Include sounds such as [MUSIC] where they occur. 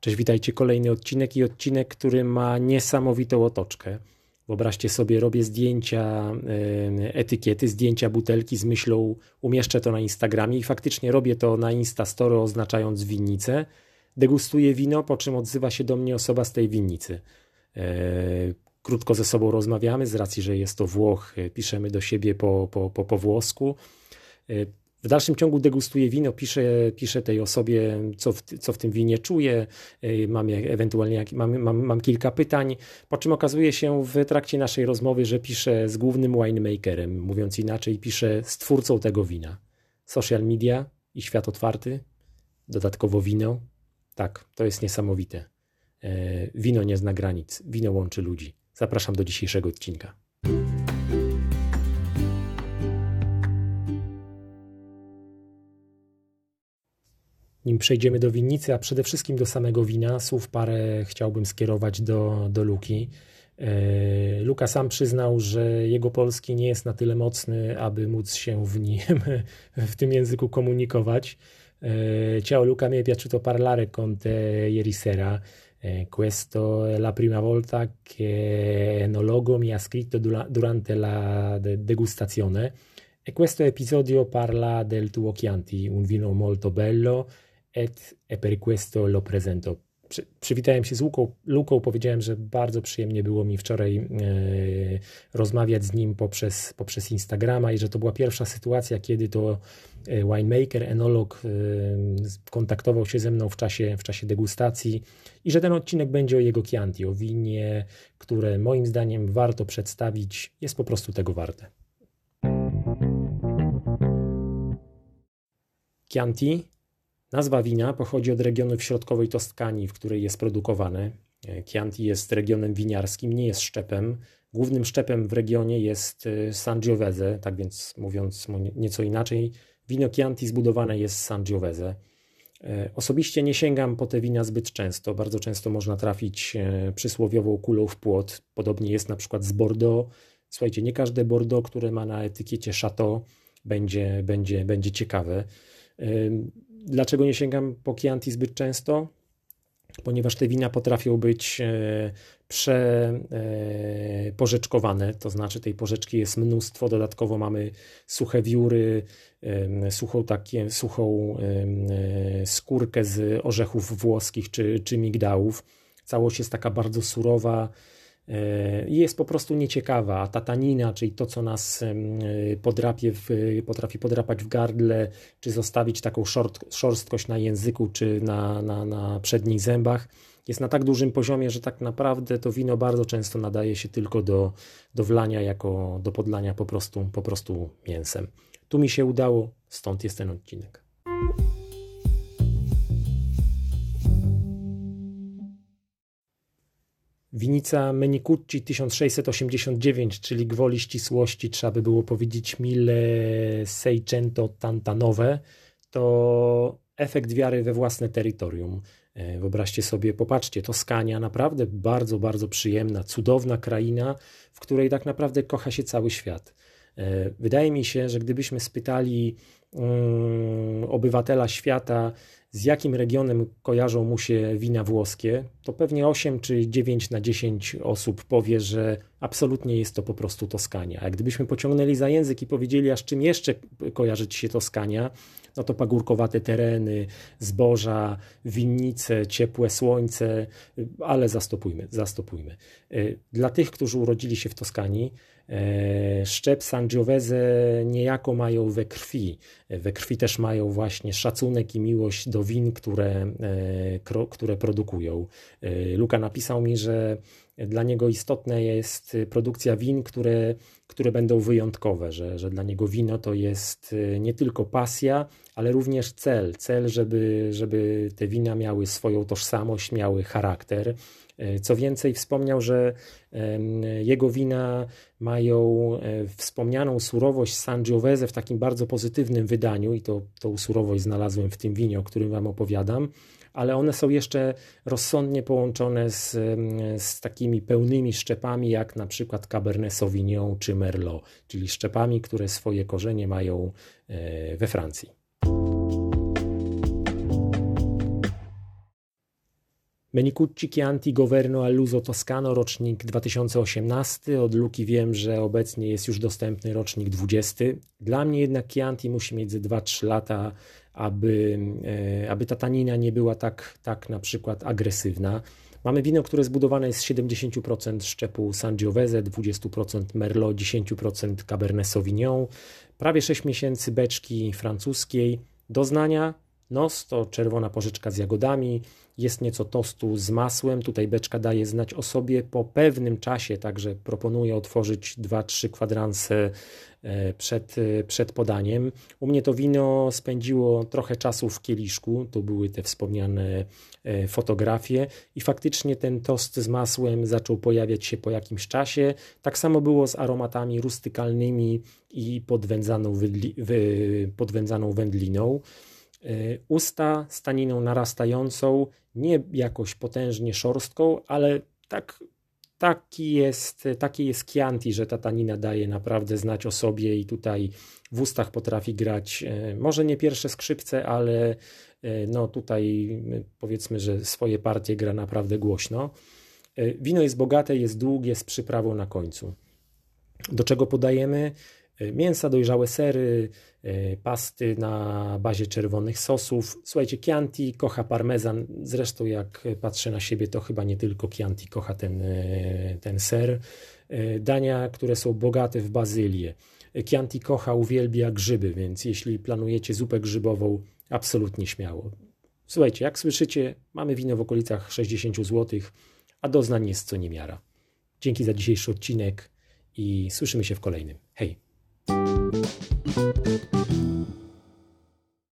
Cześć, witajcie. Kolejny odcinek i odcinek, który ma niesamowitą otoczkę. Wyobraźcie sobie, robię zdjęcia e, etykiety, zdjęcia butelki z myślą, umieszczę to na Instagramie i faktycznie robię to na Instastory, oznaczając winnicę. Degustuję wino, po czym odzywa się do mnie osoba z tej winnicy. E, krótko ze sobą rozmawiamy, z racji, że jest to Włoch, e, piszemy do siebie po, po, po, po włosku. W dalszym ciągu degustuję wino, piszę, piszę tej osobie, co w, co w tym winie czuję, y, mam ewentualnie mam, mam, mam kilka pytań, po czym okazuje się w trakcie naszej rozmowy, że piszę z głównym winemakerem, mówiąc inaczej, piszę z twórcą tego wina. Social media i świat otwarty, dodatkowo wino. Tak, to jest niesamowite. E, wino nie zna granic, wino łączy ludzi. Zapraszam do dzisiejszego odcinka. Nim przejdziemy do winnicy, a przede wszystkim do samego wina, słów parę chciałbym skierować do, do Luki. E, Luka sam przyznał, że jego polski nie jest na tyle mocny, aby móc się w nim, [LAUGHS] w tym języku komunikować. E, ciao Luca, mi è piaciuto parlare con te ieri sera. Eh, questo è la prima volta che Enologo mi ha scritto durante la degustazione e questo episodio parla del tuo Chianti, un vino molto bello et, e per questo lo presento. Przy, przywitałem się z Luką, Luką, powiedziałem, że bardzo przyjemnie było mi wczoraj e, rozmawiać z nim poprzez, poprzez Instagrama i że to była pierwsza sytuacja, kiedy to e, winemaker, enolog e, kontaktował się ze mną w czasie, w czasie degustacji i że ten odcinek będzie o jego Chianti, o winie, które moim zdaniem warto przedstawić, jest po prostu tego warte. Chianti Nazwa wina pochodzi od regionu w środkowej Toskanii, w której jest produkowane. E, Chianti jest regionem winiarskim, nie jest szczepem. Głównym szczepem w regionie jest e, Sangiovese, tak więc mówiąc nieco inaczej, wino Chianti zbudowane jest z Sangiovese. E, osobiście nie sięgam po te wina zbyt często. Bardzo często można trafić przysłowiową kulą w płot. Podobnie jest na przykład z Bordeaux. Słuchajcie, nie każde Bordeaux, które ma na etykiecie Chateau, będzie, będzie, będzie ciekawe. Dlaczego nie sięgam po Chianti zbyt często? Ponieważ te wina potrafią być e, przeporzeczkowane, e, to znaczy tej porzeczki jest mnóstwo, dodatkowo mamy suche wióry, suchą, takie, suchą e, skórkę z orzechów włoskich czy, czy migdałów. Całość jest taka bardzo surowa, jest po prostu nieciekawa. A ta tanina, czyli to, co nas podrapie w, potrafi podrapać w gardle, czy zostawić taką szort, szorstkość na języku, czy na, na, na przednich zębach, jest na tak dużym poziomie, że tak naprawdę to wino bardzo często nadaje się tylko do, do wlania, jako do podlania po prostu, po prostu mięsem. Tu mi się udało, stąd jest ten odcinek. Winica Menicucci 1689, czyli gwoli ścisłości, trzeba by było powiedzieć mille seicento tantanowe, to efekt wiary we własne terytorium. E, wyobraźcie sobie, popatrzcie, Toskania, naprawdę bardzo, bardzo przyjemna, cudowna kraina, w której tak naprawdę kocha się cały świat. E, wydaje mi się, że gdybyśmy spytali um, obywatela świata, z jakim regionem kojarzą mu się wina włoskie, to pewnie 8 czy 9 na 10 osób powie, że absolutnie jest to po prostu Toskania. A gdybyśmy pociągnęli za język i powiedzieli, a z czym jeszcze kojarzy ci się Toskania, no to pagórkowate tereny, zboża, winnice, ciepłe słońce, ale zastopujmy, zastopujmy. Y, dla tych, którzy urodzili się w Toskanii, E, szczep Sangiovese niejako mają we krwi. We krwi też mają właśnie szacunek i miłość do win, które, e, które produkują. E, Luka napisał mi, że dla niego istotna jest produkcja win, które, które będą wyjątkowe, że, że dla niego wino to jest nie tylko pasja, ale również cel. Cel, żeby, żeby te wina miały swoją tożsamość, miały charakter. E, co więcej, wspomniał, że jego wina mają e, wspomnianą surowość Sangiovese w takim bardzo pozytywnym wydaniu i to, tą surowość znalazłem w tym winie, o którym Wam opowiadam, ale one są jeszcze rozsądnie połączone z, z takimi pełnymi szczepami, jak na przykład Cabernet Sauvignon czy Merlot, czyli szczepami, które swoje korzenie mają e, we Francji. Menicucci Chianti Governo all'uso Toscano, rocznik 2018. Od Luki wiem, że obecnie jest już dostępny rocznik 20. Dla mnie jednak Chianti musi mieć ze 2-3 lata, aby, e, aby ta tanina nie była tak, tak na przykład agresywna. Mamy wino, które zbudowane jest z 70% szczepu Sangiovese, 20% Merlot, 10% Cabernet Sauvignon, prawie 6 miesięcy beczki francuskiej. Doznania Nos to czerwona porzeczka z jagodami, jest nieco tostu z masłem. Tutaj beczka daje znać o sobie po pewnym czasie, także proponuję otworzyć 2-3 kwadranse e, przed, e, przed podaniem. U mnie to wino spędziło trochę czasu w kieliszku, to były te wspomniane e, fotografie i faktycznie ten tost z masłem zaczął pojawiać się po jakimś czasie. Tak samo było z aromatami rustykalnymi i podwędzaną, podwędzaną wędliną. E, usta staniną narastającą, nie jakoś potężnie szorstką, ale tak, taki, jest, taki jest Chianti, że ta tanina daje naprawdę znać o sobie i tutaj w ustach potrafi grać e, może nie pierwsze skrzypce, ale e, no tutaj powiedzmy, że swoje partie gra naprawdę głośno. Wino jest bogate, jest długie, z przyprawą na końcu. Do czego podajemy? E, mięsa, dojrzałe sery, e, pasty na bazie czerwonych sosów. Słuchajcie, Chianti kocha parmezan. Zresztą jak patrzę na siebie, to chyba nie tylko Chianti kocha ten, e, ten ser. Dania, które są bogate w bazylię. Chianti kocha, uwielbia grzyby, więc jeśli planujecie zupę grzybową, absolutnie śmiało. Słuchajcie, jak słyszycie, mamy wino w okolicach 60 zł, a doznań jest co niemiara. Dzięki za dzisiejszy odcinek i słyszymy się w kolejnym. Hej! Thank you.